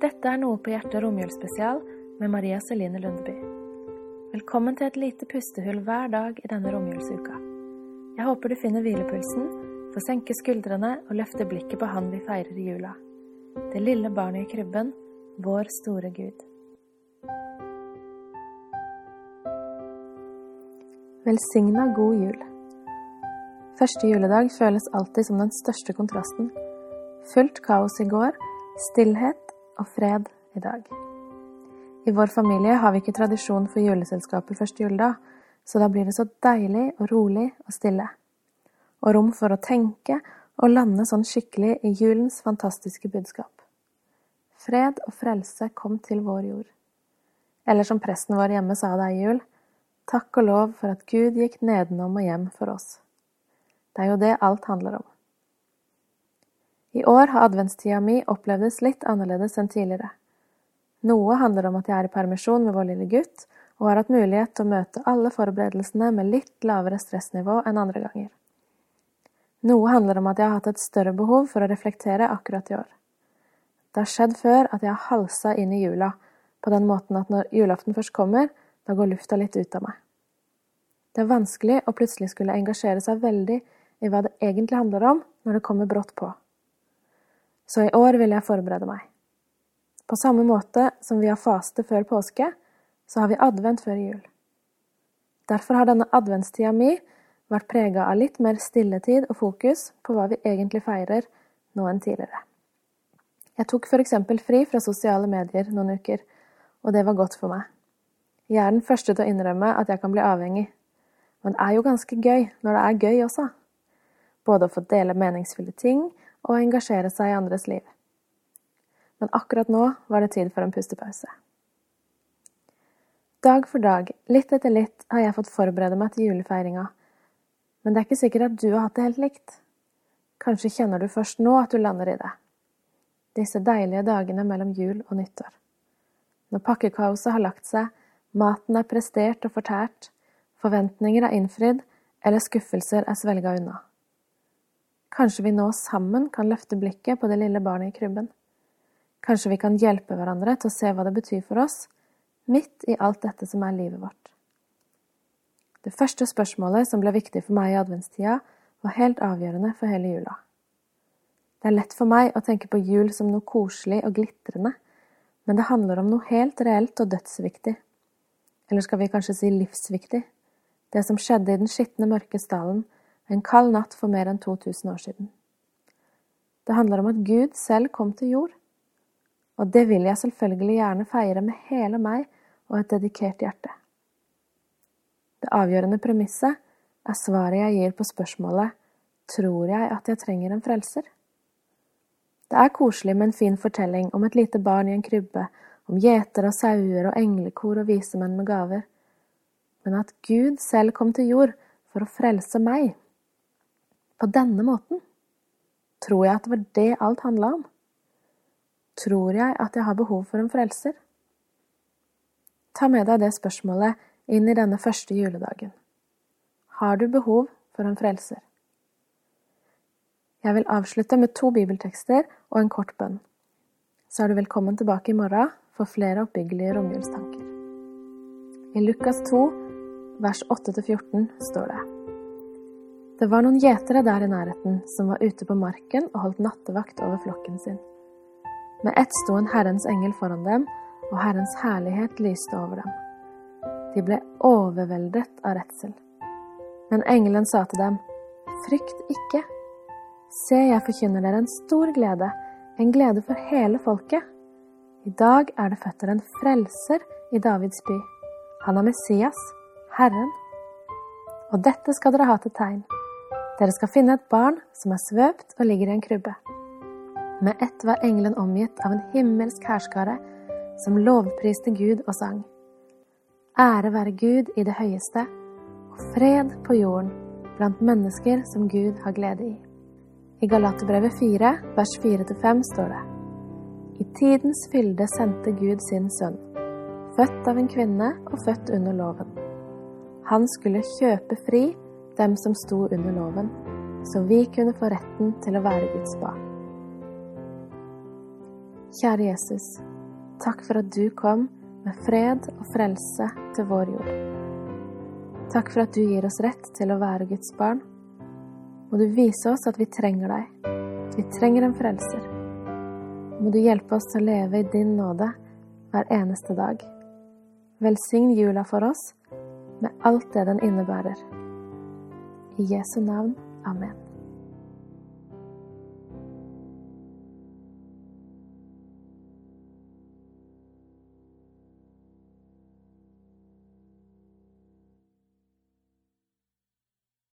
Dette er Noe på hjertet romjulsspesial med Maria Celine Lundeby. Velkommen til et lite pustehull hver dag i denne romjulsuka. Jeg håper du finner hvilepulsen, får senke skuldrene og løfte blikket på Han vi feirer i jula. Det lille barnet i krybben, vår store Gud. Velsigna god jul. Første juledag føles alltid som den største kontrasten. Fullt kaos i går, stillhet og fred i dag. I vår familie har vi ikke tradisjon for juleselskaper første juledag, så da blir det så deilig og rolig og stille. Og rom for å tenke og lande sånn skikkelig i julens fantastiske budskap. Fred og frelse kom til vår jord. Eller som presten vår hjemme sa det i jul, takk og lov for at Gud gikk nedenom og hjem for oss. Det er jo det alt handler om. I år har adventstida mi opplevdes litt annerledes enn tidligere. Noe handler om at jeg er i permisjon med vår lille gutt, og har hatt mulighet til å møte alle forberedelsene med litt lavere stressnivå enn andre ganger. Noe handler om at jeg har hatt et større behov for å reflektere akkurat i år. Det har skjedd før at jeg har halsa inn i jula, på den måten at når julaften først kommer, da går lufta litt ut av meg. Det er vanskelig å plutselig skulle engasjere seg veldig i hva det egentlig handler om, når det kommer brått på. Så i år vil jeg forberede meg. På samme måte som vi har faste før påske, så har vi advent før jul. Derfor har denne adventstida mi vært prega av litt mer stilletid og fokus på hva vi egentlig feirer, nå enn tidligere. Jeg tok eksempel fri fra sosiale medier noen uker, og det var godt for meg. Jeg er den første til å innrømme at jeg kan bli avhengig. Men det er jo ganske gøy når det er gøy også. Både å få dele meningsfulle ting og engasjere seg i andres liv men akkurat nå var det tid for en pustepause. Dag for dag, litt etter litt, har jeg fått forberede meg til julefeiringa, men det er ikke sikkert at du har hatt det helt likt. Kanskje kjenner du først nå at du lander i det. Disse deilige dagene mellom jul og nyttår. Når pakkekaoset har lagt seg, maten er prestert og fortært, forventninger er innfridd, eller skuffelser er svelga unna. Kanskje vi nå sammen kan løfte blikket på det lille barnet i krybben. Kanskje vi kan hjelpe hverandre til å se hva det betyr for oss, midt i alt dette som er livet vårt. Det første spørsmålet som ble viktig for meg i adventstida, var helt avgjørende for hele jula. Det er lett for meg å tenke på jul som noe koselig og glitrende, men det handler om noe helt reelt og dødsviktig. Eller skal vi kanskje si livsviktig? Det som skjedde i den skitne, mørke stallen en kald natt for mer enn 2000 år siden. Det handler om at Gud selv kom til jord og det vil jeg selvfølgelig gjerne feire med hele meg og et dedikert hjerte. Det avgjørende premisset er svaret jeg gir på spørsmålet Tror jeg at jeg trenger en frelser? Det er koselig med en fin fortelling om et lite barn i en krybbe, om gjetere og sauer og englekor og visemenn med gaver. Men at Gud selv kom til jord for å frelse meg, på denne måten, tror jeg at det var det alt handla om tror jeg at jeg har behov for en frelser? Ta med deg det spørsmålet inn i denne første juledagen. Har du behov for en frelser? Jeg vil avslutte med to bibeltekster og en kort bønn. Så er du velkommen tilbake i morgen for flere oppbyggelige romjulstanker. I Lukas 2, vers 8-14 står det Det var noen gjetere der i nærheten som var ute på marken og holdt nattevakt over flokken sin. Med ett sto en Herrens engel foran dem, og Herrens herlighet lyste over dem. De ble overveldet av redsel. Men engelen sa til dem, Frykt ikke. Se, jeg forkynner dere en stor glede, en glede for hele folket. I dag er det født en frelser i Davids by. Han er Messias, Herren. Og dette skal dere ha til tegn. Dere skal finne et barn som er svøpt og ligger i en krybbe. Med ett var engelen omgitt av en himmelsk hærskare som lovpriste Gud og sang. Ære være Gud i det høyeste, og fred på jorden blant mennesker som Gud har glede i. I Galaterbrevet 4, vers 4-5 står det I tidens fylde sendte Gud sin sønn, født av en kvinne og født under loven. Han skulle kjøpe fri dem som sto under loven, så vi kunne få retten til å være Guds barn. Kjære Jesus. Takk for at du kom med fred og frelse til vår jord. Takk for at du gir oss rett til å være Guds barn. Må du vise oss at vi trenger deg, vi trenger en frelser. Må du hjelpe oss til å leve i din nåde hver eneste dag. Velsign jula for oss med alt det den innebærer. I Jesu navn. Amen.